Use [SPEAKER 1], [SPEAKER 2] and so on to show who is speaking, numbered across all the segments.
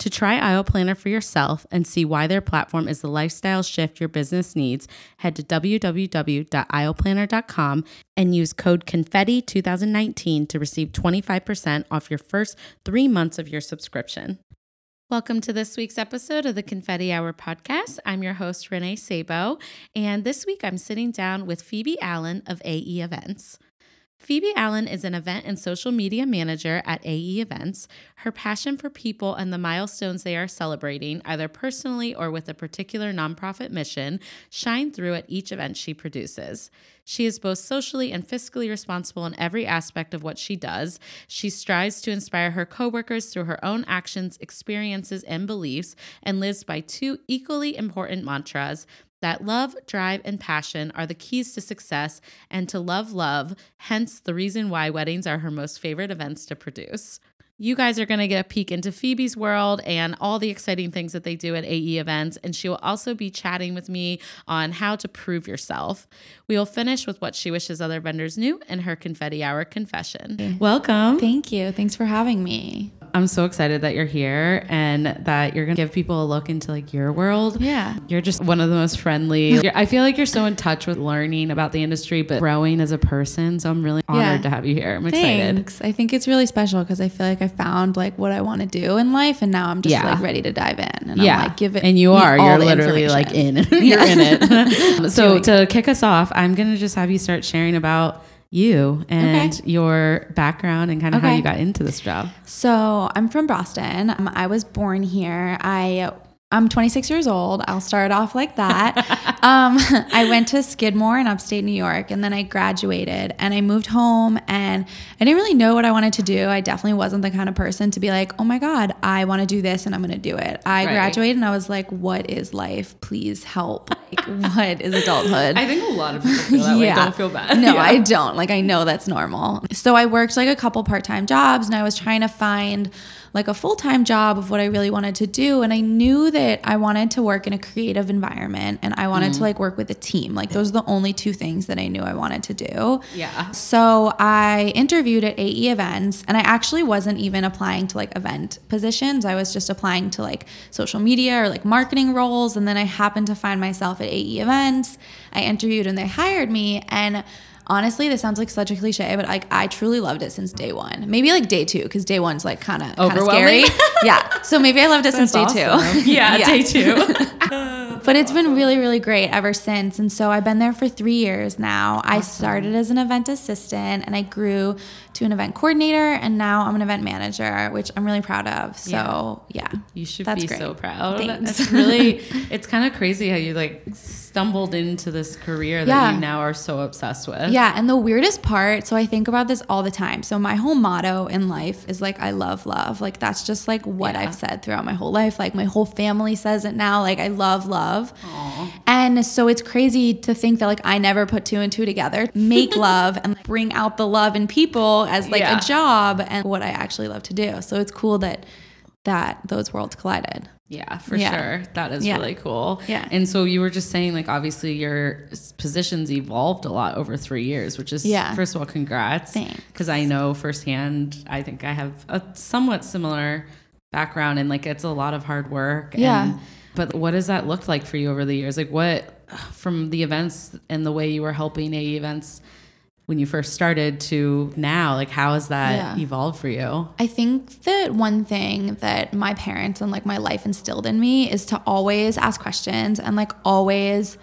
[SPEAKER 1] To try Aisle Planner for yourself and see why their platform is the lifestyle shift your business needs, head to www.aisleplanner.com and use code CONFETTI2019 to receive 25% off your first three months of your subscription. Welcome to this week's episode of the Confetti Hour podcast. I'm your host, Renee Sabo, and this week I'm sitting down with Phoebe Allen of AE Events. Phoebe Allen is an event and social media manager at AE Events. Her passion for people and the milestones they are celebrating, either personally or with a particular nonprofit mission, shine through at each event she produces. She is both socially and fiscally responsible in every aspect of what she does. She strives to inspire her coworkers through her own actions, experiences, and beliefs, and lives by two equally important mantras that love, drive, and passion are the keys to success and to love love, hence the reason why weddings are her most favorite events to produce. You guys are going to get a peek into Phoebe's world and all the exciting things that they do at AE events. And she will also be chatting with me on how to prove yourself. We will finish with what she wishes other vendors knew and her confetti hour confession. Mm-hmm. Welcome.
[SPEAKER 2] Thank you. Thanks for having me.
[SPEAKER 1] I'm so excited that you're here and that you're going to give people a look into like your world.
[SPEAKER 2] Yeah.
[SPEAKER 1] You're just one of the most friendly. You're, I feel like you're so in touch with learning about the industry, but growing as a person. So I'm really honored
[SPEAKER 2] Yeah.
[SPEAKER 1] to have you here. I'm excited.
[SPEAKER 2] Thanks. I think it's really special because I feel like I found like what I want to do in life, and now I'm just
[SPEAKER 1] Yeah.
[SPEAKER 2] like ready to dive in. And
[SPEAKER 1] yeah,
[SPEAKER 2] I'm like, give it.
[SPEAKER 1] and you are. You're literally like in. you're in it. so to kick us off, I'm gonna just have you start sharing about you and
[SPEAKER 2] Okay.
[SPEAKER 1] your background and kind of how you got into this job.
[SPEAKER 2] So I'm from Boston. Um, I was born here. I I'm 26 years old. I'll start off like that. um, I went to Skidmore in upstate New York, and then I graduated and I moved home. And I didn't really know what I wanted to do. I definitely wasn't the kind of person to be like, "Oh my God, I want to do this, and I'm going to do it." I
[SPEAKER 1] Right.
[SPEAKER 2] graduated, and I was like, "What is life? Please help! Like, what is adulthood?"
[SPEAKER 1] I think a lot of people feel that
[SPEAKER 2] Yeah. Way. Don't feel bad. No,
[SPEAKER 1] Yeah.
[SPEAKER 2] I don't. Like I know that's normal. So I worked like a couple part-time jobs and I was trying to find like a full-time job of what I really wanted to do and I knew that I wanted to work in a creative environment and I wanted
[SPEAKER 1] Mm.
[SPEAKER 2] to like work with a team. Like those are the only two things that I knew I wanted to do.
[SPEAKER 1] Yeah.
[SPEAKER 2] So I interviewed at AE events and I actually wasn't even applying to like event positions. I was just applying to like social media or like marketing roles. And then I happened to find myself at AE events. I interviewed and they hired me. And honestly, this sounds like such a cliche, but like I truly loved it since day one. Maybe like day two, because day one's like kind of kind of scary. yeah. So maybe I loved it since day two.
[SPEAKER 1] Yeah, day two.
[SPEAKER 2] But it's been really, really great ever since. And so I've been there for three years now. I started as an event assistant and I grew to an event coordinator and now I'm an event manager, which I'm really proud of. So yeah.
[SPEAKER 1] You should
[SPEAKER 2] That's
[SPEAKER 1] be
[SPEAKER 2] great.
[SPEAKER 1] so proud.
[SPEAKER 2] Thanks.
[SPEAKER 1] It's really, it's kind of crazy how you like stumbled into this career that
[SPEAKER 2] Yeah.
[SPEAKER 1] you now are so obsessed with.
[SPEAKER 2] Yeah, and the weirdest part, so I think about this all the time. So my whole motto in life is like I love love. Like that's just like what
[SPEAKER 1] Yeah.
[SPEAKER 2] I've said throughout my whole life. Like my whole family says it now. Like I love love. And so it's crazy to think that like I never put two and two together. Make love and bring out the love in people as like
[SPEAKER 1] Yeah.
[SPEAKER 2] a job and what I actually love to do. So it's cool that that those worlds collided.
[SPEAKER 1] Yeah, for
[SPEAKER 2] Yeah.
[SPEAKER 1] sure. That is
[SPEAKER 2] Yeah.
[SPEAKER 1] really cool.
[SPEAKER 2] Yeah.
[SPEAKER 1] And so you were just saying, like, obviously your positions evolved a lot over three years, which is,
[SPEAKER 2] Yeah.
[SPEAKER 1] first of all, congrats.
[SPEAKER 2] Thanks.
[SPEAKER 1] Because I know firsthand, I think I have a somewhat similar background and, like, it's a lot of hard work.
[SPEAKER 2] Yeah.
[SPEAKER 1] And, but what does that look like for you over the years? Like, what from the events and the way you were helping AE events when you first started to now? Like, how has that
[SPEAKER 2] Yeah.
[SPEAKER 1] evolved for you?
[SPEAKER 2] I think that one thing that my parents and like my life instilled in me is to always ask questions and like always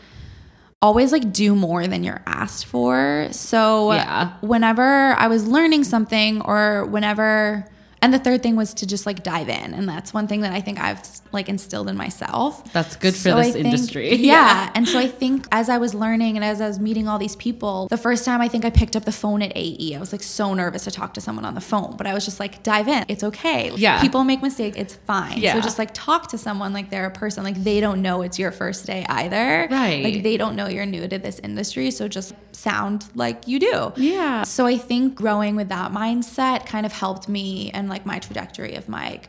[SPEAKER 2] always like do more than you're asked for. So
[SPEAKER 1] Yeah.
[SPEAKER 2] whenever I was learning something or whenever and the third thing was to just like dive in and that's one thing that I think I've like instilled in myself.
[SPEAKER 1] That's good for
[SPEAKER 2] So
[SPEAKER 1] this
[SPEAKER 2] think-
[SPEAKER 1] industry.
[SPEAKER 2] Yeah. And so I think as I was learning and as I was meeting all these people, the first time I think I picked up the phone at AE, I was like so nervous to talk to someone on the phone, but I was just like, dive in. It's okay.
[SPEAKER 1] Yeah.
[SPEAKER 2] People make mistakes. It's fine.
[SPEAKER 1] Yeah.
[SPEAKER 2] So just like talk to someone like they're a person. Like they don't know it's your first day either.
[SPEAKER 1] Right.
[SPEAKER 2] Like they don't know you're new to this industry. So just sound like you do.
[SPEAKER 1] Yeah.
[SPEAKER 2] So I think growing with that mindset kind of helped me and like my trajectory of my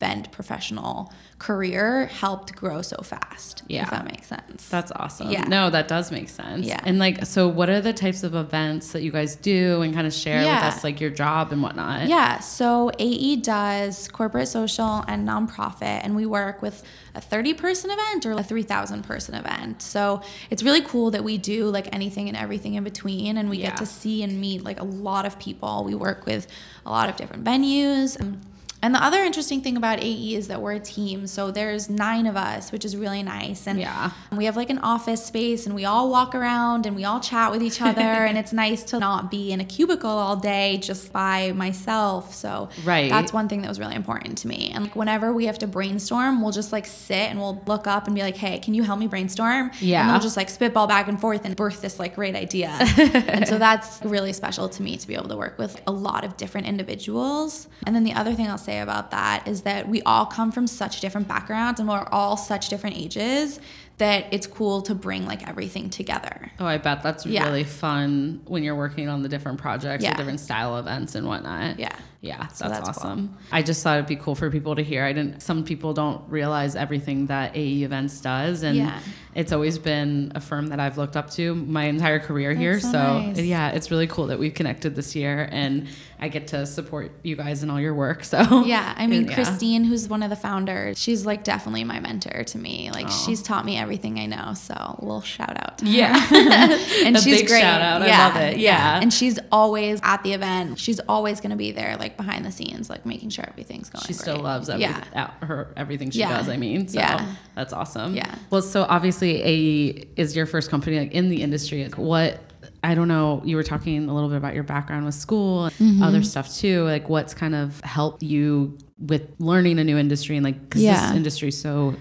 [SPEAKER 2] event professional career helped grow so fast.
[SPEAKER 1] Yeah.
[SPEAKER 2] If that makes sense.
[SPEAKER 1] That's awesome.
[SPEAKER 2] Yeah.
[SPEAKER 1] No, that does make sense.
[SPEAKER 2] Yeah.
[SPEAKER 1] And like, so what are the types of events that you guys do and kind of share
[SPEAKER 2] Yeah.
[SPEAKER 1] with us, like your job and whatnot?
[SPEAKER 2] Yeah, so AE does corporate social and nonprofit, and we work with a 30 person event or a 3,000 person event. So it's really cool that we do like anything and everything in between, and we
[SPEAKER 1] Yeah.
[SPEAKER 2] get to see and meet like a lot of people. We work with a lot of different venues. Um, And the other interesting thing about AE is that we're a team. So there's nine of us, which is really nice. And
[SPEAKER 1] Yeah.
[SPEAKER 2] we have like an office space and we all walk around and we all chat with each other. and it's nice to not be in a cubicle all day just by myself. So
[SPEAKER 1] Right.
[SPEAKER 2] that's one thing that was really important to me. And like whenever we have to brainstorm, we'll just like sit and we'll look up and be like, hey, can you help me brainstorm?
[SPEAKER 1] Yeah.
[SPEAKER 2] And we'll just like spitball back and forth and birth this like great idea. and so that's really special to me to be able to work with a lot of different individuals. And then the other thing I'll say about that is that we all come from such different backgrounds and we're all such different ages that it's cool to bring like everything together.
[SPEAKER 1] Oh, I bet that's
[SPEAKER 2] Yeah.
[SPEAKER 1] really fun when you're working on the different projects,
[SPEAKER 2] Yeah.
[SPEAKER 1] the different style events and whatnot.
[SPEAKER 2] Yeah.
[SPEAKER 1] Yeah, that's,
[SPEAKER 2] So that's cool.
[SPEAKER 1] awesome. I just thought it'd be cool for people to hear. I didn't. Some people don't realize everything that AE Events does, and
[SPEAKER 2] Yeah.
[SPEAKER 1] it's always been a firm that I've looked up to my entire career here.
[SPEAKER 2] So
[SPEAKER 1] So
[SPEAKER 2] nice.
[SPEAKER 1] yeah, it's really cool that we've connected this year, and I get to support you guys in all your work. So
[SPEAKER 2] Yeah, I mean
[SPEAKER 1] Yeah.
[SPEAKER 2] Christine, who's one of the founders, she's like definitely my mentor to me. Like she's taught me everything I know. So a little shout out. To her.
[SPEAKER 1] Yeah.
[SPEAKER 2] and
[SPEAKER 1] A
[SPEAKER 2] she's
[SPEAKER 1] big
[SPEAKER 2] great.
[SPEAKER 1] shout out. I love it. Yeah.
[SPEAKER 2] and she's always at the event. She's always going to be there, like behind the scenes, like making sure everything's going.
[SPEAKER 1] She still
[SPEAKER 2] great.
[SPEAKER 1] loves every,
[SPEAKER 2] Yeah,
[SPEAKER 1] her everything she
[SPEAKER 2] Yeah.
[SPEAKER 1] does. I mean, so
[SPEAKER 2] Yeah.
[SPEAKER 1] that's awesome.
[SPEAKER 2] Yeah.
[SPEAKER 1] Well, so obviously, AE is your first company like in the industry. Like, What I don't know. You were talking a little bit about your background with school, and
[SPEAKER 2] Mm-hmm.
[SPEAKER 1] other stuff too. Like, what's kind of helped you with learning a new industry and like 'cause
[SPEAKER 2] Yeah.
[SPEAKER 1] this industry so,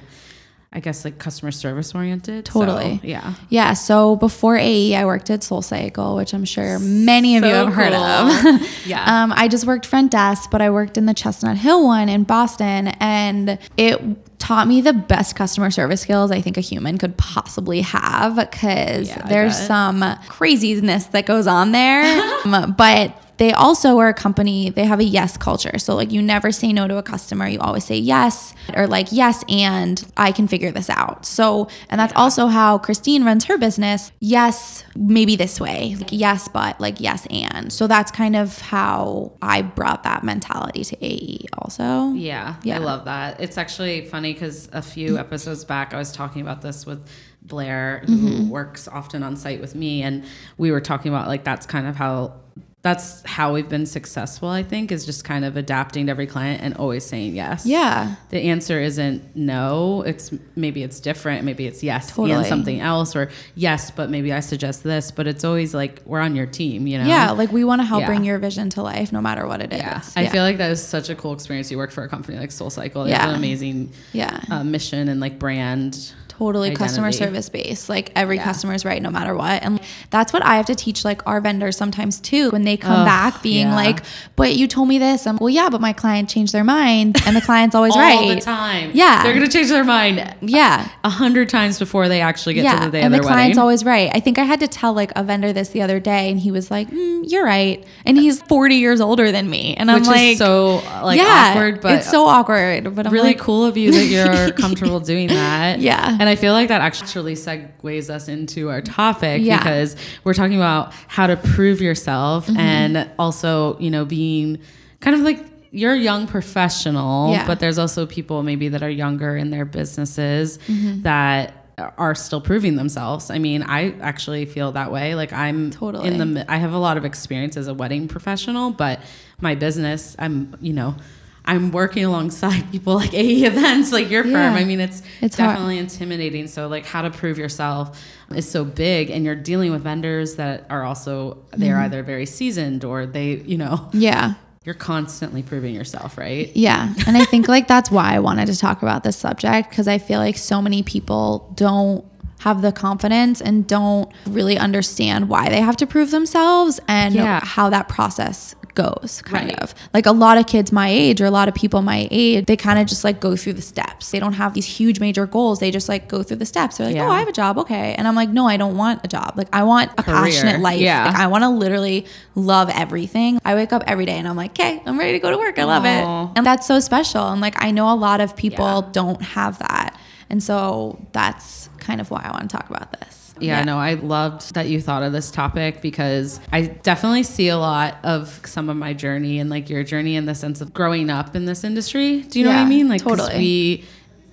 [SPEAKER 1] I guess, like customer service oriented. So,
[SPEAKER 2] Totally.
[SPEAKER 1] yeah.
[SPEAKER 2] Yeah, so before AE, I worked at Soul Cycle, which I'm sure many of you
[SPEAKER 1] So
[SPEAKER 2] have heard
[SPEAKER 1] cool.
[SPEAKER 2] of.
[SPEAKER 1] Yeah.
[SPEAKER 2] Um, I just worked front desk, but I worked in the Chestnut Hill one in Boston, and it taught me the best customer service skills I think a human could possibly have because
[SPEAKER 1] Yeah,
[SPEAKER 2] there's some craziness that goes on there. Um, but they also are a company, they have a yes culture. So, like, you never say no to a customer. You always say yes, or like, yes, and I can figure this out. So, and that's also how Christine runs her business. Yes, maybe this way. Like, yes, but like, yes, and. So, that's kind of how I brought that mentality to AE also.
[SPEAKER 1] Yeah,
[SPEAKER 2] Yeah.
[SPEAKER 1] I love that. It's actually funny because a few episodes back, I was talking about this with Blair, who
[SPEAKER 2] Mm-hmm.
[SPEAKER 1] works often on site with me, and we were talking about like that's kind of how that's how we've been successful. I think is just kind of adapting to every client and always saying yes.
[SPEAKER 2] Yeah.
[SPEAKER 1] The answer isn't no. It's maybe it's different. Maybe it's yes and something else, or yes, but maybe I suggest this. But it's always like we're on your team. You know.
[SPEAKER 2] Yeah. Like, we want to help
[SPEAKER 1] Yeah.
[SPEAKER 2] bring your vision to life no matter what it is.
[SPEAKER 1] Yeah, I feel like that is such a cool experience. You work for a company like Soul Cycle. They have
[SPEAKER 2] Yeah.
[SPEAKER 1] an amazing
[SPEAKER 2] Yeah.
[SPEAKER 1] uh, mission and like brand.
[SPEAKER 2] Totally customer service based like every
[SPEAKER 1] Yeah.
[SPEAKER 2] customer is right no matter what and that's what i have to teach like our vendors sometimes too when they come back being
[SPEAKER 1] yeah.
[SPEAKER 2] like but you told me this i'm well yeah but my client changed their mind and the client's always
[SPEAKER 1] All
[SPEAKER 2] right
[SPEAKER 1] the time.
[SPEAKER 2] Yeah.
[SPEAKER 1] They're going to change their mind
[SPEAKER 2] yeah
[SPEAKER 1] a hundred times before they actually get
[SPEAKER 2] yeah
[SPEAKER 1] to the day
[SPEAKER 2] and the client's
[SPEAKER 1] wedding.
[SPEAKER 2] always right i think i had to tell like a vendor this the other day and he was like mm, you're right and he's 40 years older than me and i'm
[SPEAKER 1] which
[SPEAKER 2] like
[SPEAKER 1] is so like
[SPEAKER 2] yeah
[SPEAKER 1] awkward, but
[SPEAKER 2] it's so awkward but i'm
[SPEAKER 1] really
[SPEAKER 2] like
[SPEAKER 1] cool of you that you're comfortable doing that.
[SPEAKER 2] Yeah.
[SPEAKER 1] And I feel like that actually segues us into our topic
[SPEAKER 2] Yeah.
[SPEAKER 1] because we're talking about how to prove yourself
[SPEAKER 2] Mm-hmm.
[SPEAKER 1] and also, you know, being kind of like you're a young professional,
[SPEAKER 2] Yeah.
[SPEAKER 1] but there's also people maybe that are younger in their businesses
[SPEAKER 2] Mm-hmm.
[SPEAKER 1] that are still proving themselves. I mean, I actually feel that way. Like I'm
[SPEAKER 2] Totally.
[SPEAKER 1] in the I have a lot of experience as a wedding professional, but my business, I'm, you know, I'm working alongside people like AE events, like your firm.
[SPEAKER 2] Yeah.
[SPEAKER 1] I mean, it's,
[SPEAKER 2] It's hard.
[SPEAKER 1] definitely intimidating. So like how to prove yourself is so big and you're dealing with vendors that are also they're
[SPEAKER 2] Mm-hmm.
[SPEAKER 1] either very seasoned or they, you know,
[SPEAKER 2] Yeah.
[SPEAKER 1] you're constantly proving yourself, right?
[SPEAKER 2] Yeah. And I think like that's why I wanted to talk about this subject because I feel like so many people don't have the confidence and don't really understand why they have to prove themselves and
[SPEAKER 1] Yeah.
[SPEAKER 2] how that process goes kind
[SPEAKER 1] Right.
[SPEAKER 2] of like a lot of kids my age or a lot of people my age they kind of just like go through the steps they don't have these huge major goals they just like go through the steps they're like oh,
[SPEAKER 1] Yeah.
[SPEAKER 2] oh i have a job okay and i'm like no i don't want a job like i want a
[SPEAKER 1] Career.
[SPEAKER 2] passionate life
[SPEAKER 1] Yeah.
[SPEAKER 2] Like, i want to literally love everything i wake up every day and i'm like okay i'm ready to go to work i love
[SPEAKER 1] Aw.
[SPEAKER 2] it and that's so special. And like, I know a lot of people
[SPEAKER 1] Yeah.
[SPEAKER 2] don't have that. And so that's kind of why I want to talk about this.
[SPEAKER 1] Yeah, no, I loved that you thought of this topic because I definitely see a lot of some of my journey and like your journey in the sense of growing up in this industry. Do you know what I mean? Like,
[SPEAKER 2] totally.
[SPEAKER 1] we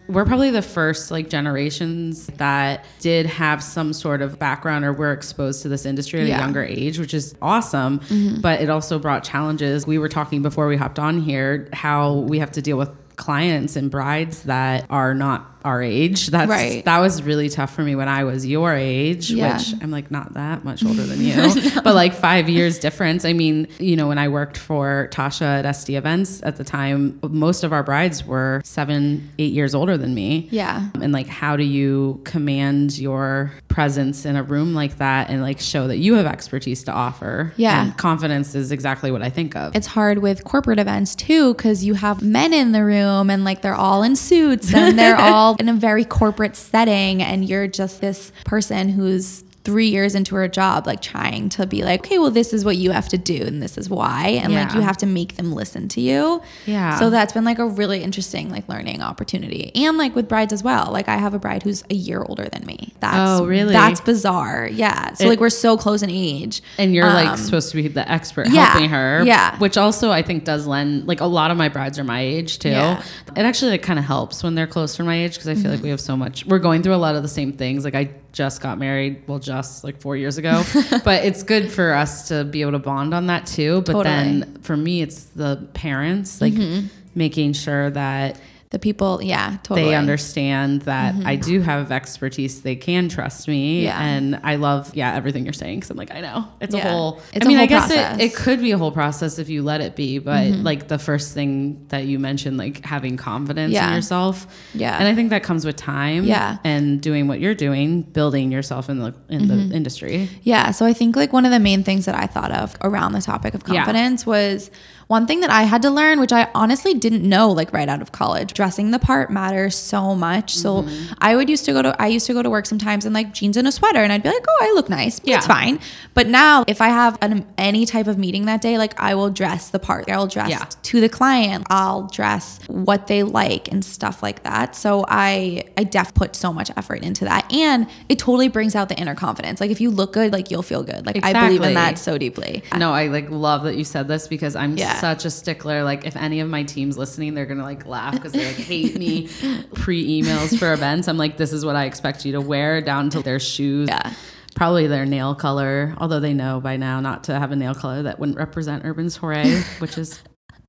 [SPEAKER 1] we're probably the first like generations that did have some sort of background or were exposed to this industry at
[SPEAKER 2] Yeah. Mm-hmm.
[SPEAKER 1] a younger age, which is awesome. But it also brought challenges. We were talking before we hopped on here how we have to deal with clients and brides that are not our age. That's
[SPEAKER 2] Right.
[SPEAKER 1] that was really tough for me when I was your age,
[SPEAKER 2] Yeah.
[SPEAKER 1] which I'm like not that much older than you, but like five years difference. I mean, you know, when I worked for Tasha at SD Events at the time, most of our brides were seven, eight years older than me.
[SPEAKER 2] Yeah.
[SPEAKER 1] And like, how do you command your presence in a room like that and like show that you have expertise to offer?
[SPEAKER 2] Yeah.
[SPEAKER 1] And confidence is exactly what I think of.
[SPEAKER 2] It's hard with corporate events too, because you have men in the room and like they're all in suits and they're all in a very corporate setting. And you're just this person who's three years into her job, like trying to be like, okay, well, this is what you have to do and this is why. And like you have to make them listen to you.
[SPEAKER 1] Yeah.
[SPEAKER 2] So that's been like a really interesting like learning opportunity. And like with brides as well. Like I have a bride who's a year older than me. That's
[SPEAKER 1] Oh, really?
[SPEAKER 2] That's bizarre. Yeah. So
[SPEAKER 1] It-
[SPEAKER 2] like we're so close in age.
[SPEAKER 1] and you're like
[SPEAKER 2] Um,
[SPEAKER 1] supposed to be the expert
[SPEAKER 2] yeah,
[SPEAKER 1] helping her
[SPEAKER 2] yeah.
[SPEAKER 1] which also i think does lend like a lot of my brides are my age too
[SPEAKER 2] Yeah.
[SPEAKER 1] it actually like kind of helps when they're close to my age because i feel like
[SPEAKER 2] Mm-hmm.
[SPEAKER 1] we have so much we're going through a lot of the same things like i just got married well just like four years ago. But it's good for us to be able to bond on that too. But
[SPEAKER 2] Totally.
[SPEAKER 1] then for me it's the parents like mm-hmm. making sure that
[SPEAKER 2] The people, yeah, totally.
[SPEAKER 1] they understand that I do have expertise. They can trust me.
[SPEAKER 2] Mm-hmm. Yeah.
[SPEAKER 1] And I love, yeah, everything you're saying. Cause I'm like, I know it's
[SPEAKER 2] Yeah.
[SPEAKER 1] a whole,
[SPEAKER 2] It's
[SPEAKER 1] I mean, I guess
[SPEAKER 2] process. Mm-hmm.
[SPEAKER 1] it, it could be a whole process if you let it be. But like the first thing that you mentioned, like having confidence in yourself.
[SPEAKER 2] Yeah.
[SPEAKER 1] And I think that comes with time.
[SPEAKER 2] Yeah.
[SPEAKER 1] And doing what you're doing, building yourself in the, in
[SPEAKER 2] Mm-hmm.
[SPEAKER 1] the industry.
[SPEAKER 2] Yeah. So I think like one of the main things that I thought of around the topic of
[SPEAKER 1] Yeah.
[SPEAKER 2] confidence was one thing that I had to learn, which I honestly didn't know like right out of college. Dressing the part matters so much. So
[SPEAKER 1] Mm-hmm.
[SPEAKER 2] I would used to go to I used to go to work sometimes in like jeans and a sweater and I'd be like, "Oh, I look nice."
[SPEAKER 1] Yeah.
[SPEAKER 2] It's fine. But now if I have an, any type of meeting that day, like I will dress the part. I will dress
[SPEAKER 1] Yeah.
[SPEAKER 2] to the client. I'll dress what they like and stuff like that. So I I def put so much effort into that. And it totally brings out the inner confidence. Like if you look good, like you'll feel good. Like I believe in that so deeply.
[SPEAKER 1] No, I like love that you said this because I'm
[SPEAKER 2] Yeah.
[SPEAKER 1] such a stickler. Like, if any of my team's listening, they're gonna like laugh because they like hate me pre emails for events. I'm like, this is what I expect you to wear down to their shoes.
[SPEAKER 2] Yeah.
[SPEAKER 1] Probably their nail color, although they know by now not to have a nail color that wouldn't represent Urban Soiree, which is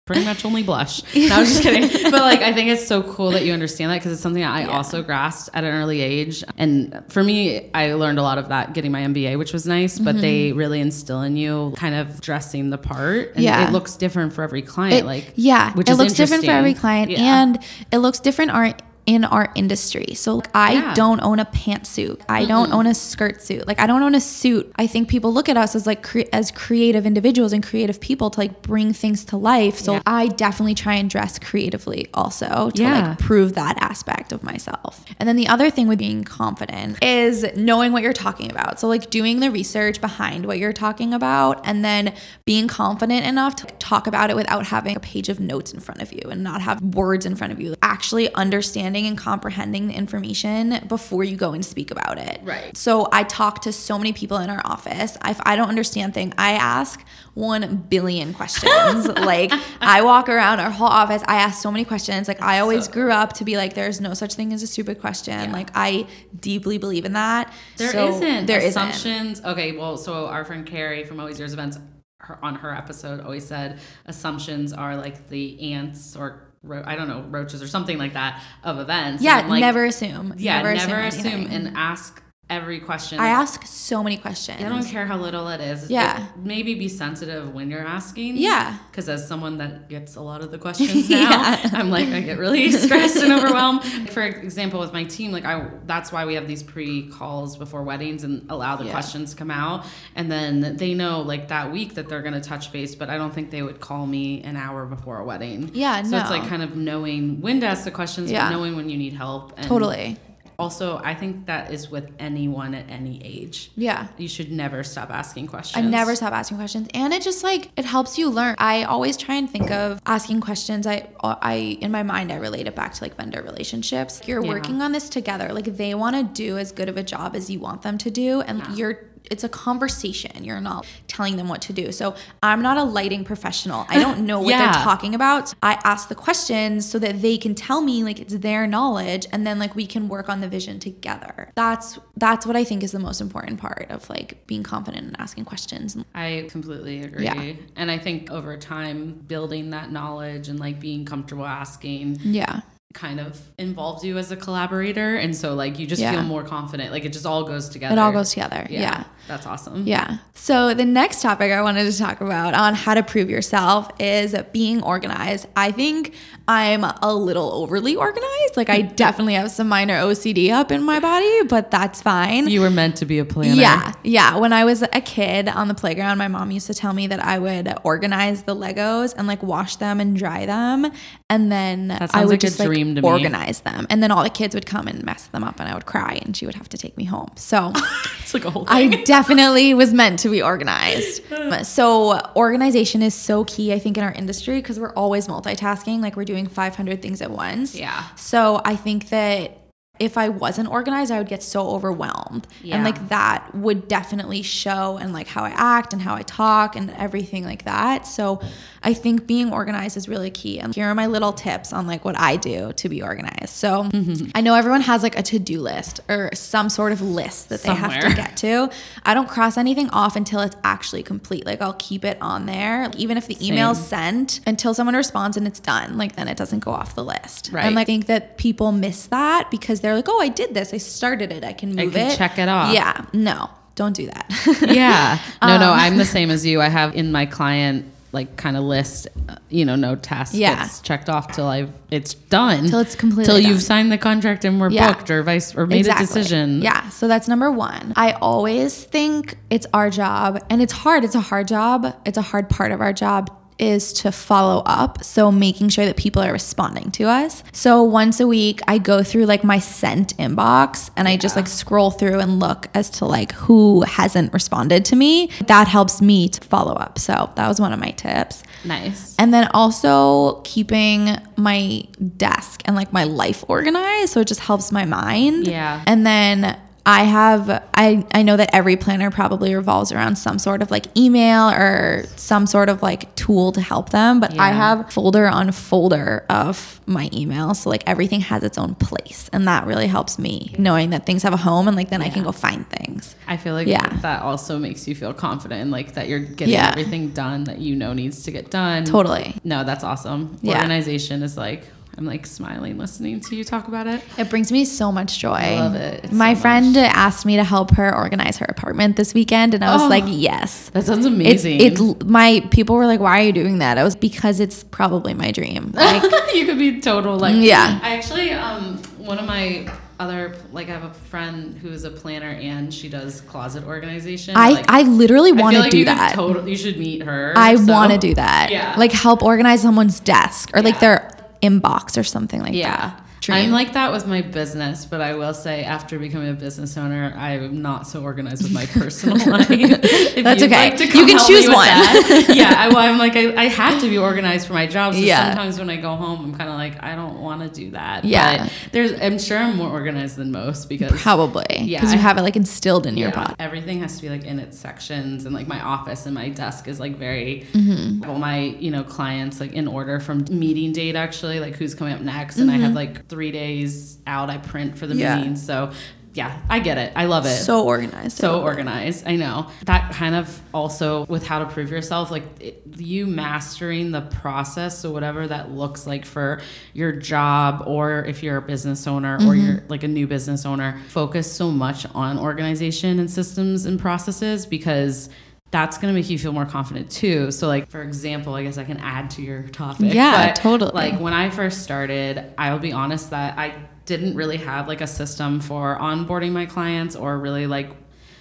[SPEAKER 1] pretty much only blush. No, I was just kidding. But like, I think it's so cool that you understand that because it's something that I also grasped at an early age. And for me, I learned a lot of that getting my MBA, which was nice. But they mm-hmm. really instill in you kind of dressing the part. And
[SPEAKER 2] Yeah.
[SPEAKER 1] it looks different for every client.
[SPEAKER 2] It-
[SPEAKER 1] like,
[SPEAKER 2] yeah,
[SPEAKER 1] which
[SPEAKER 2] it
[SPEAKER 1] is
[SPEAKER 2] looks different for every client,
[SPEAKER 1] Yeah.
[SPEAKER 2] and it looks different our, in our industry. So like, I
[SPEAKER 1] Yeah.
[SPEAKER 2] don't own a pantsuit. I don't own a skirt suit. Like I don't own a suit. I think people look at us as like cre- as creative individuals and creative people to like bring things to life. So
[SPEAKER 1] Yeah.
[SPEAKER 2] I definitely try and dress creatively also to
[SPEAKER 1] Yeah.
[SPEAKER 2] like prove that aspect of myself. And then the other thing with being confident is knowing what you're talking about. So like doing the research behind what you're talking about and then being confident enough to talk about it without having a page of notes in front of you and not have words in front of you. Actually understanding understanding and comprehending the information before you go and speak about it.
[SPEAKER 1] Right.
[SPEAKER 2] So I talk to so many people in our office. If I don't understand thing, I ask 1 billion questions. like I walk around our whole office, I ask so many questions. Like I always
[SPEAKER 1] So-
[SPEAKER 2] grew up to be like there's no such thing as a stupid question. Like I deeply believe in that.
[SPEAKER 1] There
[SPEAKER 2] So
[SPEAKER 1] not
[SPEAKER 2] There isn't.
[SPEAKER 1] assumptions. Okay, well, so our friend Carrie from Always Yours Events, her, on her episode, always said assumptions are like the ants or ro- I don't know roaches or something like that of events.
[SPEAKER 2] Yeah,
[SPEAKER 1] like,
[SPEAKER 2] never assume.
[SPEAKER 1] Yeah, never, assume,
[SPEAKER 2] anything.
[SPEAKER 1] and ask every question.
[SPEAKER 2] I ask so many questions.
[SPEAKER 1] I don't care how little it is.
[SPEAKER 2] Yeah.
[SPEAKER 1] It- maybe be sensitive when you're asking.
[SPEAKER 2] Yeah.
[SPEAKER 1] Because as someone that gets a lot of the questions now,
[SPEAKER 2] Yeah.
[SPEAKER 1] I'm like, I get really stressed and overwhelmed. For example, with my team, like I, that's why we have these pre-calls before weddings and allow the
[SPEAKER 2] Yeah.
[SPEAKER 1] questions to come out. And then they know like that week that they're going to touch base, but I don't think they would call me an hour before a wedding.
[SPEAKER 2] Yeah,
[SPEAKER 1] So it's like kind of knowing when to ask the questions,
[SPEAKER 2] Yeah.
[SPEAKER 1] but knowing when you need help. And
[SPEAKER 2] Totally.
[SPEAKER 1] Also, I think that is with anyone at any age.
[SPEAKER 2] Yeah.
[SPEAKER 1] You should never stop asking questions.
[SPEAKER 2] I never stop asking questions, and it just like it helps you learn. I always try and think of asking questions. I, I in my mind, I relate it back to like vendor relationships. You're
[SPEAKER 1] Yeah.
[SPEAKER 2] working on this together. Like they want to do as good of a job as you want them to do, and you're. It's a conversation. You're not telling them what to do. So I'm not a lighting professional. I don't know what
[SPEAKER 1] Yeah.
[SPEAKER 2] they're talking about. I ask the questions so that they can tell me like it's their knowledge, and then like we can work on the vision together. That's that's what I think is the most important part of like being confident and asking questions.
[SPEAKER 1] I completely agree.
[SPEAKER 2] Yeah.
[SPEAKER 1] And I think over time, building that knowledge and like being comfortable asking
[SPEAKER 2] Yeah.
[SPEAKER 1] Kind of involves you as a collaborator. And so, like, you just
[SPEAKER 2] Yeah.
[SPEAKER 1] feel more confident. Like, it just all goes together.
[SPEAKER 2] It all goes together. Yeah.
[SPEAKER 1] That's awesome.
[SPEAKER 2] Yeah. So the next topic I wanted to talk about on how to prove yourself is being organized. I think I'm a little overly organized. Like I definitely have some minor OCD up in my body, but that's fine.
[SPEAKER 1] You were meant to be a planner.
[SPEAKER 2] Yeah, yeah. When I was a kid on the playground, my mom used to tell me that I would organize the Legos and like wash them and dry them, and then
[SPEAKER 1] sounds
[SPEAKER 2] I would
[SPEAKER 1] like a
[SPEAKER 2] just like
[SPEAKER 1] dream to me.
[SPEAKER 2] organize them, and then all the kids would come and mess them up, and I would cry, and she would have to take me home. So
[SPEAKER 1] It's like a whole
[SPEAKER 2] I definitely was meant to be organized. So organization is so key, I think, in our industry because we're always multitasking, like we're doing 500 things at once.
[SPEAKER 1] Yeah.
[SPEAKER 2] So I think that if I wasn't organized, I would get so overwhelmed.
[SPEAKER 1] Yeah.
[SPEAKER 2] And like that would definitely show and like how I act and how I talk and everything like that. So I think being organized is really key. And here are my little tips on like what I do to be organized. So mm-hmm. I know everyone has like a to-do list or some sort of list that they have to get to. I don't cross anything off until it's actually complete. Like I'll keep it on there. Even if the email's sent until someone responds and it's done, like then it doesn't go off the list.
[SPEAKER 1] Right.
[SPEAKER 2] And like, I think that people miss that because they're like, oh, I did this. I started it. I can move I
[SPEAKER 1] can
[SPEAKER 2] it.
[SPEAKER 1] check it off.
[SPEAKER 2] Yeah. No, don't do that.
[SPEAKER 1] yeah. No, no,
[SPEAKER 2] Um,
[SPEAKER 1] I'm the same as you. I have in my client like kind of list, you know, no task
[SPEAKER 2] Yeah.
[SPEAKER 1] gets checked off till I've it's done.
[SPEAKER 2] Till it's completely
[SPEAKER 1] Till you've
[SPEAKER 2] done.
[SPEAKER 1] signed the contract and we're
[SPEAKER 2] Yeah.
[SPEAKER 1] booked or vice or made
[SPEAKER 2] Exactly.
[SPEAKER 1] a decision.
[SPEAKER 2] Yeah. So that's number one. I always think it's our job, and it's hard. It's a hard job. It's a hard part of our job is to follow up. So making sure that people are responding to us. So once a week, I go through like my sent inbox and I just like scroll through and look as to like who hasn't responded to me. That helps me to follow up. So that was one of my tips.
[SPEAKER 1] Nice.
[SPEAKER 2] And then also keeping my desk and like my life organized. So it just helps my mind.
[SPEAKER 1] Yeah.
[SPEAKER 2] And then I have, I, I know that every planner probably revolves around some sort of like email or some sort of like tool to help them. But I have folder on folder of my email. So like everything has its own place. And that really helps me knowing that things have a home and like then I can go find things.
[SPEAKER 1] I feel like
[SPEAKER 2] Yeah.
[SPEAKER 1] that also makes you feel confident and like that you're getting
[SPEAKER 2] Yeah.
[SPEAKER 1] everything done that you know needs to get done.
[SPEAKER 2] Totally.
[SPEAKER 1] No, that's awesome.
[SPEAKER 2] Yeah.
[SPEAKER 1] Organization is like I'm like smiling listening to you talk about it.
[SPEAKER 2] It brings me so much joy. I
[SPEAKER 1] love it. It's
[SPEAKER 2] My
[SPEAKER 1] so
[SPEAKER 2] friend asked me to help her organize her apartment this weekend, and I was
[SPEAKER 1] Oh.
[SPEAKER 2] like, yes.
[SPEAKER 1] That sounds amazing.
[SPEAKER 2] it's my people were like, why are you doing that? I was because it's probably my dream. Like,
[SPEAKER 1] you could be total like
[SPEAKER 2] Yeah.
[SPEAKER 1] I actually um one of my other like I have a friend who's a planner and she does closet organization.
[SPEAKER 2] I
[SPEAKER 1] like,
[SPEAKER 2] I literally want to
[SPEAKER 1] like
[SPEAKER 2] do
[SPEAKER 1] you
[SPEAKER 2] that.
[SPEAKER 1] Total, you should meet her.
[SPEAKER 2] I
[SPEAKER 1] so-
[SPEAKER 2] want to do that.
[SPEAKER 1] Yeah.
[SPEAKER 2] Like help organize someone's desk or like their inbox or something like
[SPEAKER 1] Yeah.
[SPEAKER 2] that. Dream.
[SPEAKER 1] I'm like that with my business, but I will say after becoming a business owner, I'm not so organized with my personal life. If
[SPEAKER 2] That's okay.
[SPEAKER 1] like
[SPEAKER 2] You can choose one.
[SPEAKER 1] that. yeah, I, well, I'm like I, I have to be organized for my job. So
[SPEAKER 2] Yeah.
[SPEAKER 1] sometimes when I go home, I'm kind of like I don't want to do that.
[SPEAKER 2] Yeah.
[SPEAKER 1] but there's I'm sure I'm more organized than most because
[SPEAKER 2] Probably.
[SPEAKER 1] Yeah,
[SPEAKER 2] Because you have it like instilled in your
[SPEAKER 1] yeah,
[SPEAKER 2] body.
[SPEAKER 1] everything has to be like in its sections, and like my office and my desk is like very
[SPEAKER 2] Mm-hmm.
[SPEAKER 1] all my you know clients like in order from meeting date actually like who's coming up next, and I have like three days out. I print for the.
[SPEAKER 2] Yeah.
[SPEAKER 1] meetings, so yeah, I get it. I love it.
[SPEAKER 2] So organized.
[SPEAKER 1] So organized. I know. That kind of also with how to prove yourself, like it, you mastering the process. So, whatever that looks like for your job, or if you're a business owner or mm-hmm. you're like a new business owner, focus so much on organization and systems and processes because that's going to make you feel more confident too. So, like, for example, I guess I can add to your topic.
[SPEAKER 2] Yeah, totally.
[SPEAKER 1] Like, when I first started, I'll be honest that I didn't really have like a system for onboarding my clients or really like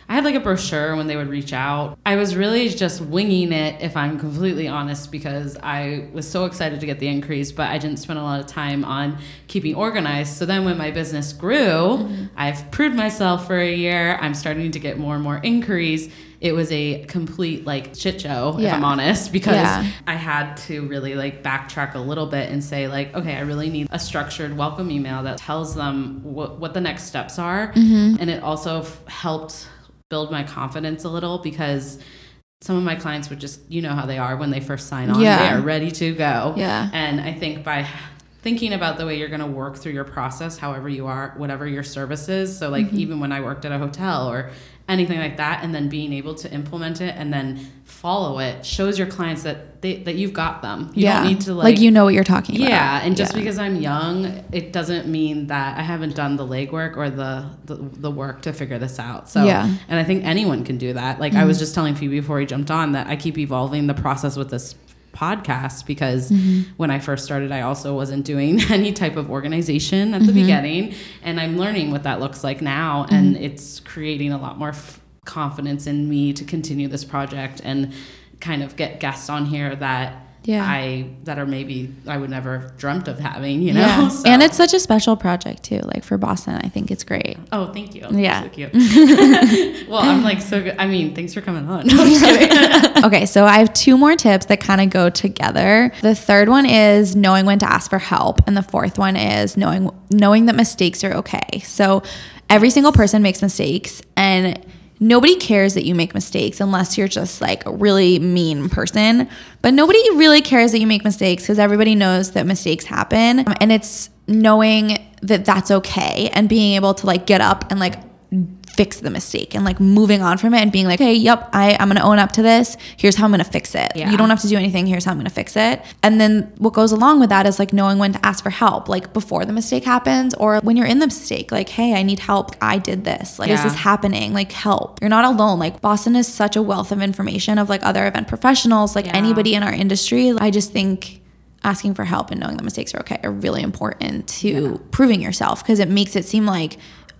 [SPEAKER 1] I had like a brochure when they would reach out. I was really just winging it, if I'm completely honest, because I was so excited to get the increase, but I didn't spend a lot of time on keeping organized. So then when my business grew,
[SPEAKER 2] Mm-hmm.
[SPEAKER 1] I've proved myself for a year. I'm starting to get more and more inquiries. It was a complete like shit show, if I'm honest, because
[SPEAKER 2] Yeah.
[SPEAKER 1] I had to really like backtrack a little bit and say like, okay, I really need a structured welcome email that tells them what, what the next steps are.
[SPEAKER 2] Mm-hmm.
[SPEAKER 1] And it also f- helped build my confidence a little because some of my clients would just, you know how they are when they first sign on,
[SPEAKER 2] Yeah.
[SPEAKER 1] they are ready to go.
[SPEAKER 2] Yeah.
[SPEAKER 1] And I think by thinking about the way you're going to work through your process, however you are, whatever your service is. So, like,
[SPEAKER 2] Mm-hmm.
[SPEAKER 1] even when I worked at a hotel or anything like that, and then being able to implement it and then follow it shows your clients that they, that you've got them. You
[SPEAKER 2] yeah.
[SPEAKER 1] don't need to
[SPEAKER 2] like, you know what you're talking about.
[SPEAKER 1] yeah, and just
[SPEAKER 2] Yeah.
[SPEAKER 1] because I'm young, it doesn't mean that I haven't done the legwork or the, the the work to figure this out. So,
[SPEAKER 2] Yeah. Mm-hmm.
[SPEAKER 1] and I think anyone can do that. Like I was just telling Phoebe before he jumped on that I keep evolving the process with this podcast because
[SPEAKER 2] Mm-hmm.
[SPEAKER 1] when I first started, I also wasn't doing any type of organization at the
[SPEAKER 2] Mm-hmm.
[SPEAKER 1] beginning, and I'm learning what that looks like now, and it's creating a lot more f- confidence in me to continue this project and kind of get guests on here that
[SPEAKER 2] Yeah.
[SPEAKER 1] I that are maybe I would never have dreamt of having, you know.
[SPEAKER 2] Yeah.
[SPEAKER 1] So-
[SPEAKER 2] And it's such a special project too. Like for Boston, I think it's great.
[SPEAKER 1] oh, thank you.
[SPEAKER 2] Yeah.
[SPEAKER 1] so cute. well, I'm like so good. I mean, thanks for coming on. No, I'm just kidding.
[SPEAKER 2] okay, so I have two more tips that kind of go together. The third one is knowing when to ask for help, and the fourth one is knowing knowing that mistakes are okay. So every single person makes mistakes, and nobody cares that you make mistakes unless you're just like a really mean person. But nobody really cares that you make mistakes because everybody knows that mistakes happen, and it's knowing that that's okay and being able to like get up and like fix the mistake and like moving on from it and being like, hey, yep, I, I'm gonna own up to this. Here's how I'm gonna fix it.
[SPEAKER 1] Yeah.
[SPEAKER 2] You don't have to do anything. Here's how I'm gonna fix it. And then what goes along with that is like knowing when to ask for help, like before the mistake happens or when you're in the mistake, like, hey, I need help. I did this. Like,
[SPEAKER 1] Yeah.
[SPEAKER 2] is happening? Like, help. You're not alone. Like, Boston is such a wealth of information of like other event professionals, like
[SPEAKER 1] Yeah.
[SPEAKER 2] anybody in our industry. I just think asking for help and knowing that mistakes are okay are really important to proving yourself because it makes it seem like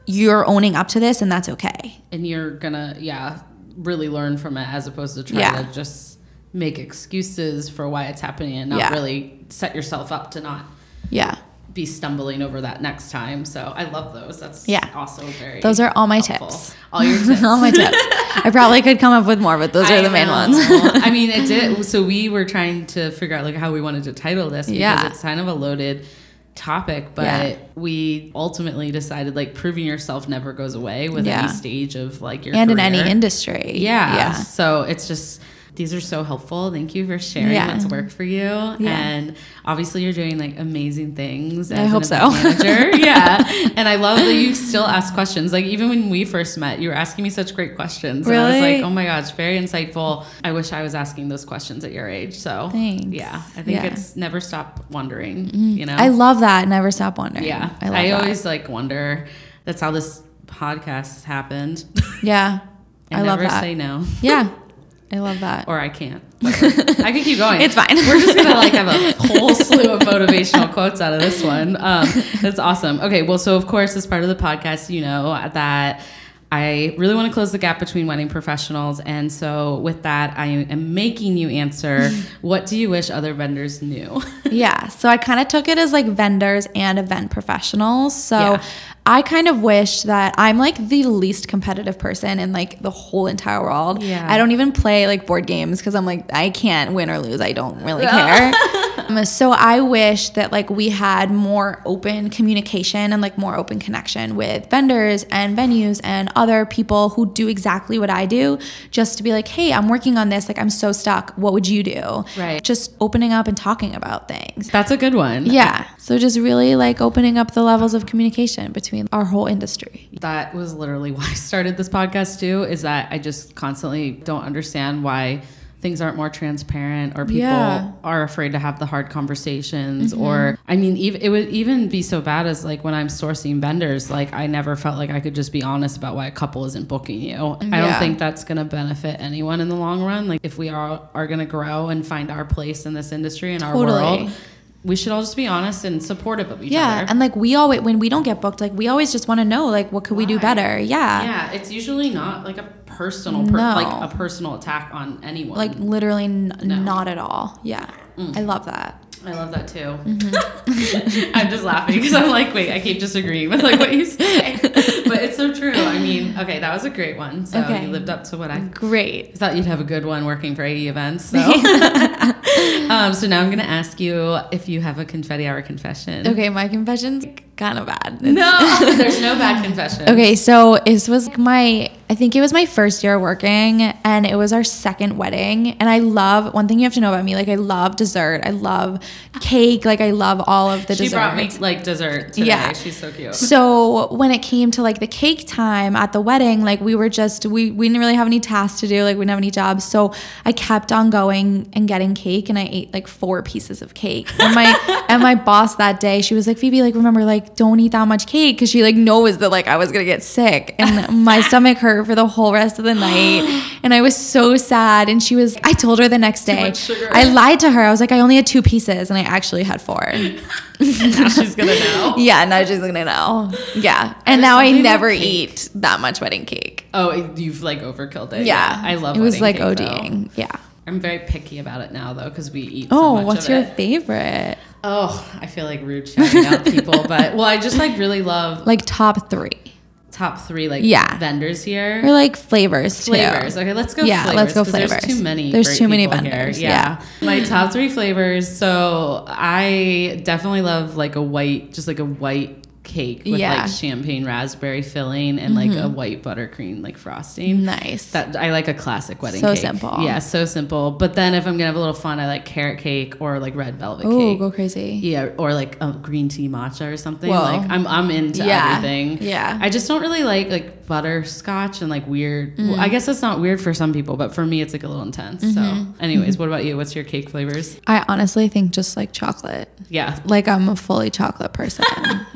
[SPEAKER 2] you're owning up to this and that's okay.
[SPEAKER 1] and you're gonna, yeah, really learn from it as opposed to try
[SPEAKER 2] Yeah.
[SPEAKER 1] to just make excuses for why it's happening and not
[SPEAKER 2] Yeah.
[SPEAKER 1] really set yourself up to not
[SPEAKER 2] Yeah.
[SPEAKER 1] be stumbling over that next time. So I love those. That's
[SPEAKER 2] Yeah.
[SPEAKER 1] also very.
[SPEAKER 2] Those are all my
[SPEAKER 1] helpful.
[SPEAKER 2] tips.
[SPEAKER 1] All your tips.
[SPEAKER 2] all my tips. I probably could come up with more, but those are the main
[SPEAKER 1] know.
[SPEAKER 2] ones.
[SPEAKER 1] I mean, it did. So we were trying to figure out like how we wanted to title this because
[SPEAKER 2] Yeah.
[SPEAKER 1] it's kind of a loaded topic, but
[SPEAKER 2] Yeah.
[SPEAKER 1] we ultimately decided like proving yourself never goes away with
[SPEAKER 2] Yeah.
[SPEAKER 1] any stage of like your
[SPEAKER 2] and in any industry.
[SPEAKER 1] Yeah.
[SPEAKER 2] Yeah.
[SPEAKER 1] So it's just these are so helpful. Thank you for sharing
[SPEAKER 2] Yeah.
[SPEAKER 1] what's worked for you. Yeah. And obviously you're doing like amazing things as
[SPEAKER 2] I hope so.
[SPEAKER 1] manager. yeah. And I love that you still ask questions. Like even when we first met, you were asking me such great questions. And I was like, oh my gosh, very insightful. I wish I was asking those questions at your age. So
[SPEAKER 2] Thanks.
[SPEAKER 1] yeah. I think
[SPEAKER 2] Yeah.
[SPEAKER 1] It's never stop wondering, mm-hmm. you know?
[SPEAKER 2] I love that. Never stop wondering.
[SPEAKER 1] yeah.
[SPEAKER 2] I love
[SPEAKER 1] I always like wonder. That's how this podcast happened.
[SPEAKER 2] Yeah.
[SPEAKER 1] I,
[SPEAKER 2] I love
[SPEAKER 1] never
[SPEAKER 2] that.
[SPEAKER 1] say no.
[SPEAKER 2] Yeah. I love that.
[SPEAKER 1] or I can't. I can keep going.
[SPEAKER 2] It's fine.
[SPEAKER 1] We're just gonna like have a whole slew of motivational quotes out of this one. Um, that's awesome. Okay, well, so of course, as part of the podcast, you know that I really want to close the gap between wedding professionals. And so, with that, I am making you answer what do you wish other vendors knew?
[SPEAKER 2] yeah. So I kind of took it as like vendors and event professionals. So
[SPEAKER 1] Yeah.
[SPEAKER 2] I kind of wish that I'm like the least competitive person in like the whole entire world.
[SPEAKER 1] Yeah.
[SPEAKER 2] I don't even play like board games because I'm like, I can't win or lose. I don't really care. Um, so I wish that like we had more open communication and like more open connection with vendors and venues and other people who do exactly what I do just to be like, hey, I'm working on this. Like, I'm so stuck. What would you do?
[SPEAKER 1] Right.
[SPEAKER 2] Just opening up and talking about things.
[SPEAKER 1] That's a good one.
[SPEAKER 2] Yeah. So just really like opening up the levels of communication between our whole industry.
[SPEAKER 1] That was literally why I started this podcast too, is that I just constantly don't understand why things aren't more transparent or people
[SPEAKER 2] Yeah. Mm-hmm.
[SPEAKER 1] are afraid to have the hard conversations or I mean even it would even be so bad as like when I'm sourcing vendors like I never felt like I could just be honest about why a couple isn't booking you. I don't think that's going to benefit anyone in the long run like if we are are going to grow and find our place in this industry in our
[SPEAKER 2] Totally.
[SPEAKER 1] world we should all just be honest and supportive of each
[SPEAKER 2] Yeah.
[SPEAKER 1] other.
[SPEAKER 2] And like we always, when we don't get booked, like we always just want to know, like, what could we do better? Yeah.
[SPEAKER 1] Yeah, it's usually not like a personal, per-
[SPEAKER 2] No.
[SPEAKER 1] like a personal attack on anyone.
[SPEAKER 2] Like literally n-
[SPEAKER 1] No.
[SPEAKER 2] not at all. Yeah. Mm. I love that.
[SPEAKER 1] I love that too.
[SPEAKER 2] Mm-hmm.
[SPEAKER 1] I'm just laughing because I'm like, wait, I keep disagreeing with like what you say, but it's so true. I mean, okay, that was a great one. So
[SPEAKER 2] Okay.
[SPEAKER 1] you lived up to what I
[SPEAKER 2] Great.
[SPEAKER 1] thought you'd have a good one working for AE events. So, um, so now I'm gonna ask you if you have a confetti hour confession.
[SPEAKER 2] Okay. My confession's kind of bad.
[SPEAKER 1] No, there's no bad confession.
[SPEAKER 2] Okay, so this was my I think it was my first year working and it was our second wedding and I love one thing you have to know about me like I love dessert. I love cake, like I love all of the
[SPEAKER 1] She
[SPEAKER 2] desserts.
[SPEAKER 1] brought me like dessert today.
[SPEAKER 2] Yeah.
[SPEAKER 1] She's so cute.
[SPEAKER 2] So when it came to like the cake time at the wedding, like we were just we we didn't really have any tasks to do, like we didn't have any jobs. So I kept on going and getting cake and I ate like four pieces of cake. And my and my boss that day, she was like, Phoebe, like remember, like don't eat that much cake because she like knows that like I was gonna get sick. And my stomach hurt for the whole rest of the night. And I was so sad. And she was I told her the next day. I lied to her. I was like, I only had two pieces and I actually had four.
[SPEAKER 1] now she's gonna know.
[SPEAKER 2] Yeah, now she's gonna know. Yeah, and now I never eat that much wedding cake.
[SPEAKER 1] Oh, you've like overkilled it.
[SPEAKER 2] Yeah,
[SPEAKER 1] I love.
[SPEAKER 2] It It was like
[SPEAKER 1] cake, though.
[SPEAKER 2] ODing. Yeah.
[SPEAKER 1] I'm very picky about it now though because we eat. so
[SPEAKER 2] Oh,
[SPEAKER 1] much
[SPEAKER 2] what's your
[SPEAKER 1] it.
[SPEAKER 2] favorite?
[SPEAKER 1] Oh, I feel like rude shouting out people, but well, I just like really love
[SPEAKER 2] Like top three,
[SPEAKER 1] top three like
[SPEAKER 2] Yeah.
[SPEAKER 1] vendors here.
[SPEAKER 2] or like flavors too.
[SPEAKER 1] Flavors. Okay, let's go.
[SPEAKER 2] Yeah,
[SPEAKER 1] flavors,
[SPEAKER 2] let's go
[SPEAKER 1] flavors There's too many.
[SPEAKER 2] There's too many vendors,
[SPEAKER 1] Yeah. My top three flavors. So I definitely love like a white, just like a white cake with
[SPEAKER 2] Yeah. Mm-hmm.
[SPEAKER 1] like champagne raspberry filling and like a white buttercream like frosting.
[SPEAKER 2] Nice.
[SPEAKER 1] That I like a classic wedding
[SPEAKER 2] So
[SPEAKER 1] cake.
[SPEAKER 2] simple.
[SPEAKER 1] Yeah, so simple. But then if I'm gonna have a little fun, I like carrot cake or like red velvet cake.
[SPEAKER 2] oh,
[SPEAKER 1] cake.
[SPEAKER 2] go crazy.
[SPEAKER 1] Yeah, or like a green tea matcha or something.
[SPEAKER 2] Whoa.
[SPEAKER 1] Like I'm I'm into
[SPEAKER 2] Yeah.
[SPEAKER 1] everything.
[SPEAKER 2] Yeah.
[SPEAKER 1] I just don't really like like butterscotch and like weird.
[SPEAKER 2] Mm.
[SPEAKER 1] well, I guess that's not weird for some people, but for me it's like a little intense. So,
[SPEAKER 2] Mm-hmm.
[SPEAKER 1] anyways, what about you? What's your cake flavors?
[SPEAKER 2] I honestly think just like chocolate.
[SPEAKER 1] Yeah.
[SPEAKER 2] Like I'm a fully chocolate person.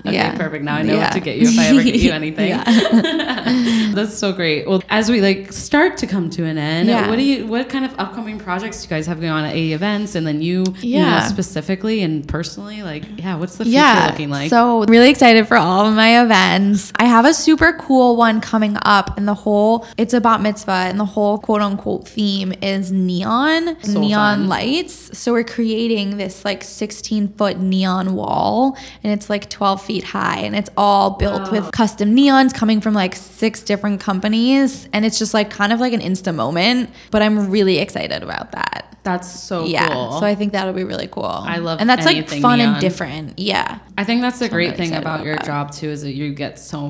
[SPEAKER 1] Okay,
[SPEAKER 2] yeah.
[SPEAKER 1] perfect. Now I know
[SPEAKER 2] Yeah.
[SPEAKER 1] what to get you if I ever get you anything. That's so great. Well, as we like start to come to an end,
[SPEAKER 2] Yeah.
[SPEAKER 1] what do you what kind of upcoming projects do you guys have going on at AE events and then you, you know,
[SPEAKER 2] Yeah.
[SPEAKER 1] specifically and personally like yeah, what's the future looking like?
[SPEAKER 2] So really excited for all of my events. I have a super cool one coming up, and the whole it's a bat mitzvah, and the whole quote unquote theme is neon,
[SPEAKER 1] So
[SPEAKER 2] neon
[SPEAKER 1] fun.
[SPEAKER 2] lights. So we're creating this like 16 foot neon wall, and it's like 12 feet high, and it's all built with custom neons coming from like six different companies, and it's just like kind of like an insta moment. But I'm really excited about that.
[SPEAKER 1] That's so
[SPEAKER 2] yeah,
[SPEAKER 1] cool.
[SPEAKER 2] so I think that'll be really cool. I
[SPEAKER 1] love
[SPEAKER 2] and that's like fun
[SPEAKER 1] neon.
[SPEAKER 2] and different. Yeah.
[SPEAKER 1] I think that's the
[SPEAKER 2] I'm
[SPEAKER 1] great
[SPEAKER 2] really
[SPEAKER 1] thing about
[SPEAKER 2] about
[SPEAKER 1] your
[SPEAKER 2] that.
[SPEAKER 1] job too is that you get so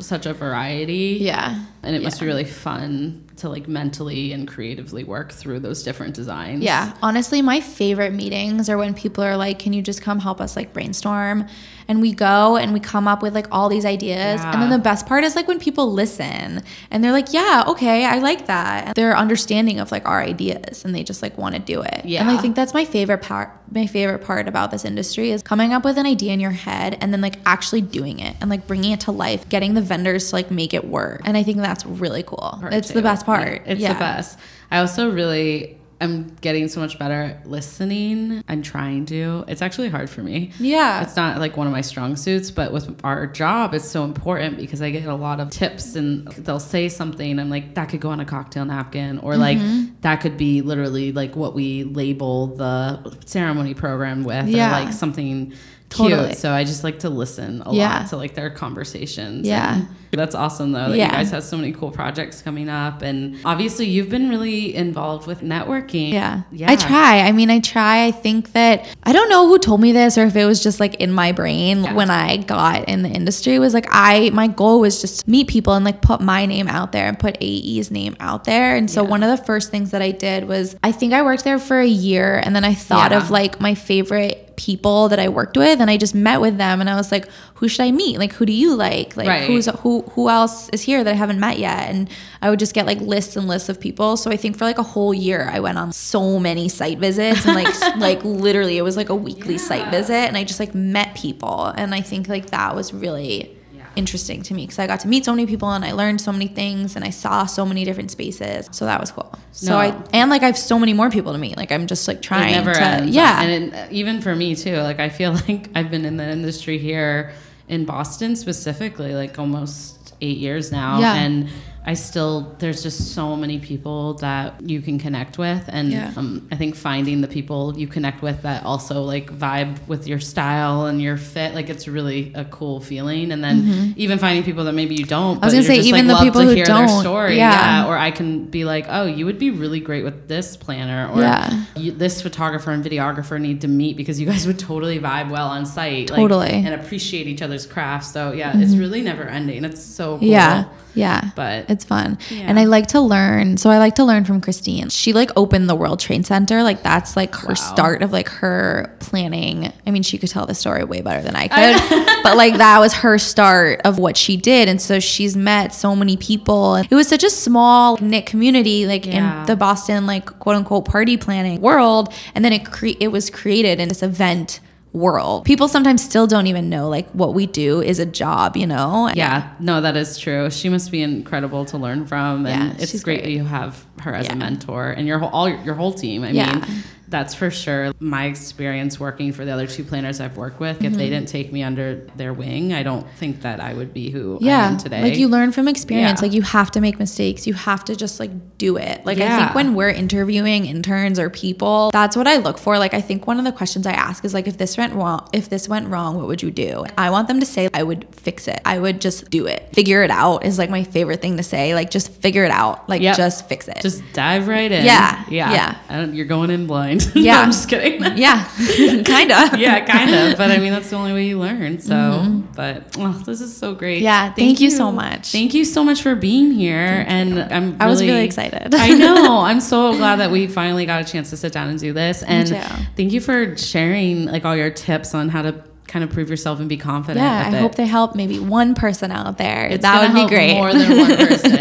[SPEAKER 1] such a variety.
[SPEAKER 2] Yeah.
[SPEAKER 1] And it must be really fun to like mentally and creatively work through those different designs.
[SPEAKER 2] Yeah. Honestly, my favorite meetings are when people are like, "Can you just come help us like brainstorm?" And we go and we come up with like all these ideas. And then the best part is like when people listen and they're like, "Yeah, okay, I like that." And they're understanding of like our ideas and they just like want to do it. Yeah. And I think that's my favorite part my favorite part about this industry is coming up with an idea in your head and then like actually doing it and like bringing it to life, getting the vendors to like make it work. And I think that's really cool.
[SPEAKER 1] part
[SPEAKER 2] It's the best part.
[SPEAKER 1] It's
[SPEAKER 2] Yeah.
[SPEAKER 1] the best. I also really I'm getting so much better at listening. I'm trying to. It's actually hard for me.
[SPEAKER 2] Yeah.
[SPEAKER 1] It's not like one of my strong suits, but with our job, it's so important because I get a lot of tips and they'll say something. I'm like, that could go on a cocktail napkin, or like
[SPEAKER 2] Mm-hmm.
[SPEAKER 1] that could be literally like what we label the ceremony program with,
[SPEAKER 2] Yeah.
[SPEAKER 1] or like something
[SPEAKER 2] Totally.
[SPEAKER 1] cute. So I just like to listen a
[SPEAKER 2] Yeah.
[SPEAKER 1] lot to like their conversations.
[SPEAKER 2] Yeah.
[SPEAKER 1] That's awesome though that
[SPEAKER 2] Yeah.
[SPEAKER 1] you guys have so many cool projects coming up. And obviously you've been really involved with networking.
[SPEAKER 2] Yeah.
[SPEAKER 1] Yeah.
[SPEAKER 2] I try. I mean, I try. I think that I don't know who told me this or if it was just like in my brain
[SPEAKER 1] Yeah.
[SPEAKER 2] when I got in the industry was like I my goal was just to meet people and like put my name out there and put AE's name out there. And so one of the first things that I did was I think I worked there for a year and then I thought of like my favorite people that I worked with and I just met with them and I was like, who should I meet? Like who do you like? Like
[SPEAKER 1] Right.
[SPEAKER 2] who's who who else is here that I haven't met yet? And I would just get like lists and lists of people. So I think for like a whole year I went on so many site visits and like like literally it was like a weekly site visit and I just like met people and I think like that was really
[SPEAKER 1] Yeah.
[SPEAKER 2] Interesting to me because I got to meet so many people and I learned so many things and I saw so many different spaces. So that was cool. So
[SPEAKER 1] No.
[SPEAKER 2] I and like I have so many more people to meet. Like I'm just like trying
[SPEAKER 1] never
[SPEAKER 2] to
[SPEAKER 1] ends.
[SPEAKER 2] yeah.
[SPEAKER 1] And it, even for me too, like I feel like I've been in the industry here in Boston specifically, like almost eight years now.
[SPEAKER 2] Yeah.
[SPEAKER 1] And I still, there's just so many people that you can connect with. And
[SPEAKER 2] Yeah.
[SPEAKER 1] um, I think finding the people you connect with that also like vibe with your style and your fit, like it's really a cool feeling. And then even finding people that maybe you don't,
[SPEAKER 2] Mm-hmm. I was gonna say,
[SPEAKER 1] just,
[SPEAKER 2] even
[SPEAKER 1] like,
[SPEAKER 2] the people
[SPEAKER 1] to
[SPEAKER 2] who
[SPEAKER 1] hear
[SPEAKER 2] don't.
[SPEAKER 1] story.
[SPEAKER 2] Yeah.
[SPEAKER 1] Or I can be like, oh, you would be really great with this planner. Or
[SPEAKER 2] Yeah.
[SPEAKER 1] this photographer and videographer need to meet because you guys would totally vibe well on site.
[SPEAKER 2] Totally. Mm-hmm.
[SPEAKER 1] and appreciate each other's crafts. So yeah, it's really never ending. It's so cool.
[SPEAKER 2] Yeah. Yeah.
[SPEAKER 1] But
[SPEAKER 2] It's fun.
[SPEAKER 1] Yeah.
[SPEAKER 2] And I like to learn. So I like to learn from Christine. She like opened the World Trade Center. Like that's like her start of like her planning. I mean, she could tell the story way better than I could. but like that was her start of what she did. And so she's met so many people. It was such a small knit community like
[SPEAKER 1] Yeah.
[SPEAKER 2] in the Boston like quote unquote party planning world. And then it cre- it was created in this event world. People sometimes still don't even know like what we do is a job, you know?
[SPEAKER 1] yeah, no, that is true. She must be incredible to learn from, and
[SPEAKER 2] Yeah,
[SPEAKER 1] it's great,
[SPEAKER 2] great.
[SPEAKER 1] that you have her as
[SPEAKER 2] Yeah.
[SPEAKER 1] a mentor and your whole all your whole team. I
[SPEAKER 2] Yeah.
[SPEAKER 1] mean, that's for sure. My experience working for the other two planners I've worked with, if they mm-hmm. didn't take me under their wing, I don't think that I would be who I am today.
[SPEAKER 2] like you learn from experience
[SPEAKER 1] Yeah.
[SPEAKER 2] like you have to make mistakes you have to just like do it like i think when we're interviewing interns or people that's what i look for like i think one of the questions i ask is like if this went wrong if this went wrong what would you do i want them to say i would fix it i would just do it figure it out is like my favorite thing to say like just figure it out like
[SPEAKER 1] Yep.
[SPEAKER 2] just fix it
[SPEAKER 1] Just dive right in.
[SPEAKER 2] Yeah,
[SPEAKER 1] Yeah.
[SPEAKER 2] yeah.
[SPEAKER 1] And you're going in blind. No,
[SPEAKER 2] Yeah.
[SPEAKER 1] I'm just kidding.
[SPEAKER 2] yeah kind of
[SPEAKER 1] yeah, kind of. But I mean, that's the only way you learn. So, mm-hmm. but well, this is so great.
[SPEAKER 2] Yeah, thank you so much.
[SPEAKER 1] Thank you so much for being here. And I'm.
[SPEAKER 2] I was
[SPEAKER 1] really-
[SPEAKER 2] really excited.
[SPEAKER 1] I know. I'm so glad that we finally got a chance to sit down and do this. And thank you for sharing like all your tips on how to kind of prove yourself and be confident.
[SPEAKER 2] yeah i hope they help maybe one person out there
[SPEAKER 1] It's
[SPEAKER 2] that would be great
[SPEAKER 1] More than one person.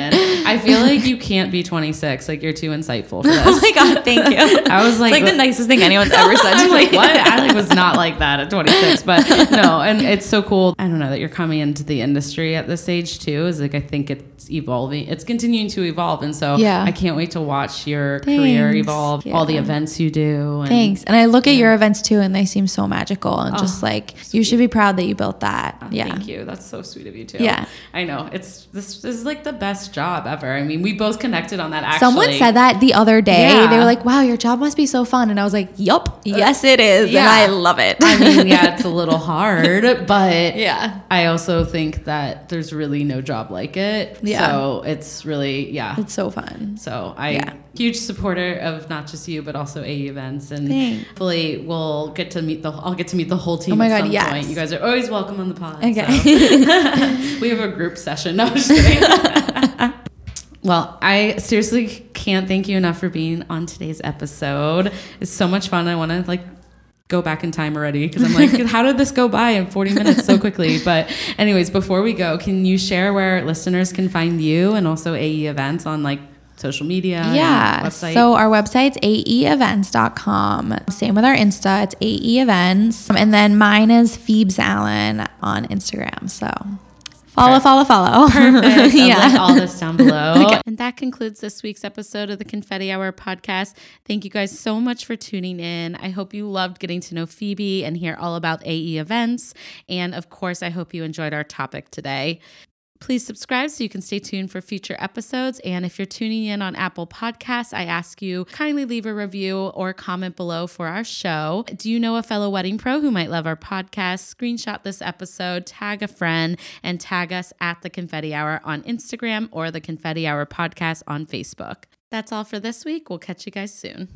[SPEAKER 1] I feel like you can't be 26. Like you're too insightful for this.
[SPEAKER 2] oh my god thank you
[SPEAKER 1] I was like,
[SPEAKER 2] it's like the nicest thing anyone's ever said to
[SPEAKER 1] I'm
[SPEAKER 2] me.
[SPEAKER 1] like, what? I like was not like that at 26, but no, and it's so cool. I don't know that you're coming into the industry at this age too. Is like I think it's evolving. It's continuing to evolve, and so
[SPEAKER 2] Yeah.
[SPEAKER 1] I can't wait to watch your career
[SPEAKER 2] Thanks.
[SPEAKER 1] evolve. All the events you do. And
[SPEAKER 2] Thanks. And I look at your events too, and they seem so magical. And just oh, like, you should be proud that you built that. Oh, yeah.
[SPEAKER 1] Oh, Thank you. That's so sweet of you too.
[SPEAKER 2] Yeah.
[SPEAKER 1] I know. It's this, this is like the best job ever. I mean, we both connected on that. Actually,
[SPEAKER 2] Someone said that the other day.
[SPEAKER 1] Yeah.
[SPEAKER 2] They were like, wow, your job must be so fun. And I was like, yup, uh, yes, it is.
[SPEAKER 1] yeah.
[SPEAKER 2] And I love it.
[SPEAKER 1] I mean, yeah, it's a little hard, but
[SPEAKER 2] yeah.
[SPEAKER 1] I also think that there's really no job like it.
[SPEAKER 2] Yeah.
[SPEAKER 1] So it's really, yeah.
[SPEAKER 2] It's so fun.
[SPEAKER 1] So I
[SPEAKER 2] Yeah.
[SPEAKER 1] huge supporter of not just you but also AE events and
[SPEAKER 2] Thanks.
[SPEAKER 1] hopefully we'll get to meet the I'll get to meet the whole team
[SPEAKER 2] Oh my
[SPEAKER 1] at
[SPEAKER 2] God,
[SPEAKER 1] some
[SPEAKER 2] yes.
[SPEAKER 1] point. You guys are always welcome on the pod.
[SPEAKER 2] Okay.
[SPEAKER 1] so. we have a group session. No, I'm just kidding. Well, I seriously can't thank you enough for being on today's episode. It's so much fun. I want to like go back in time already because I'm like, how did this go by in 40 minutes so quickly? But anyways, before we go, can you share where listeners can find you and also AE events on like social media?
[SPEAKER 2] Yeah. So our website's aeevents.com. Same with our Insta. It's AE Events. And then mine is Phoebs Allen on Instagram. So Follow, follow, follow.
[SPEAKER 1] Perfect. yeah. link all this down below. okay. And that concludes this week's episode of the Confetti Hour podcast. Thank you guys so much for tuning in. I hope you loved getting to know Phoebe and hear all about AE events. And of course, I hope you enjoyed our topic today. Please subscribe so you can stay tuned for future episodes. And if you're tuning in on Apple Podcasts, I ask you kindly leave a review or comment below for our show. Do you know a fellow wedding pro who might love our podcast? Screenshot this episode, tag a friend, and tag us at the Confetti Hour on Instagram or the Confetti Hour podcast on Facebook. That's all for this week. We'll catch you guys soon.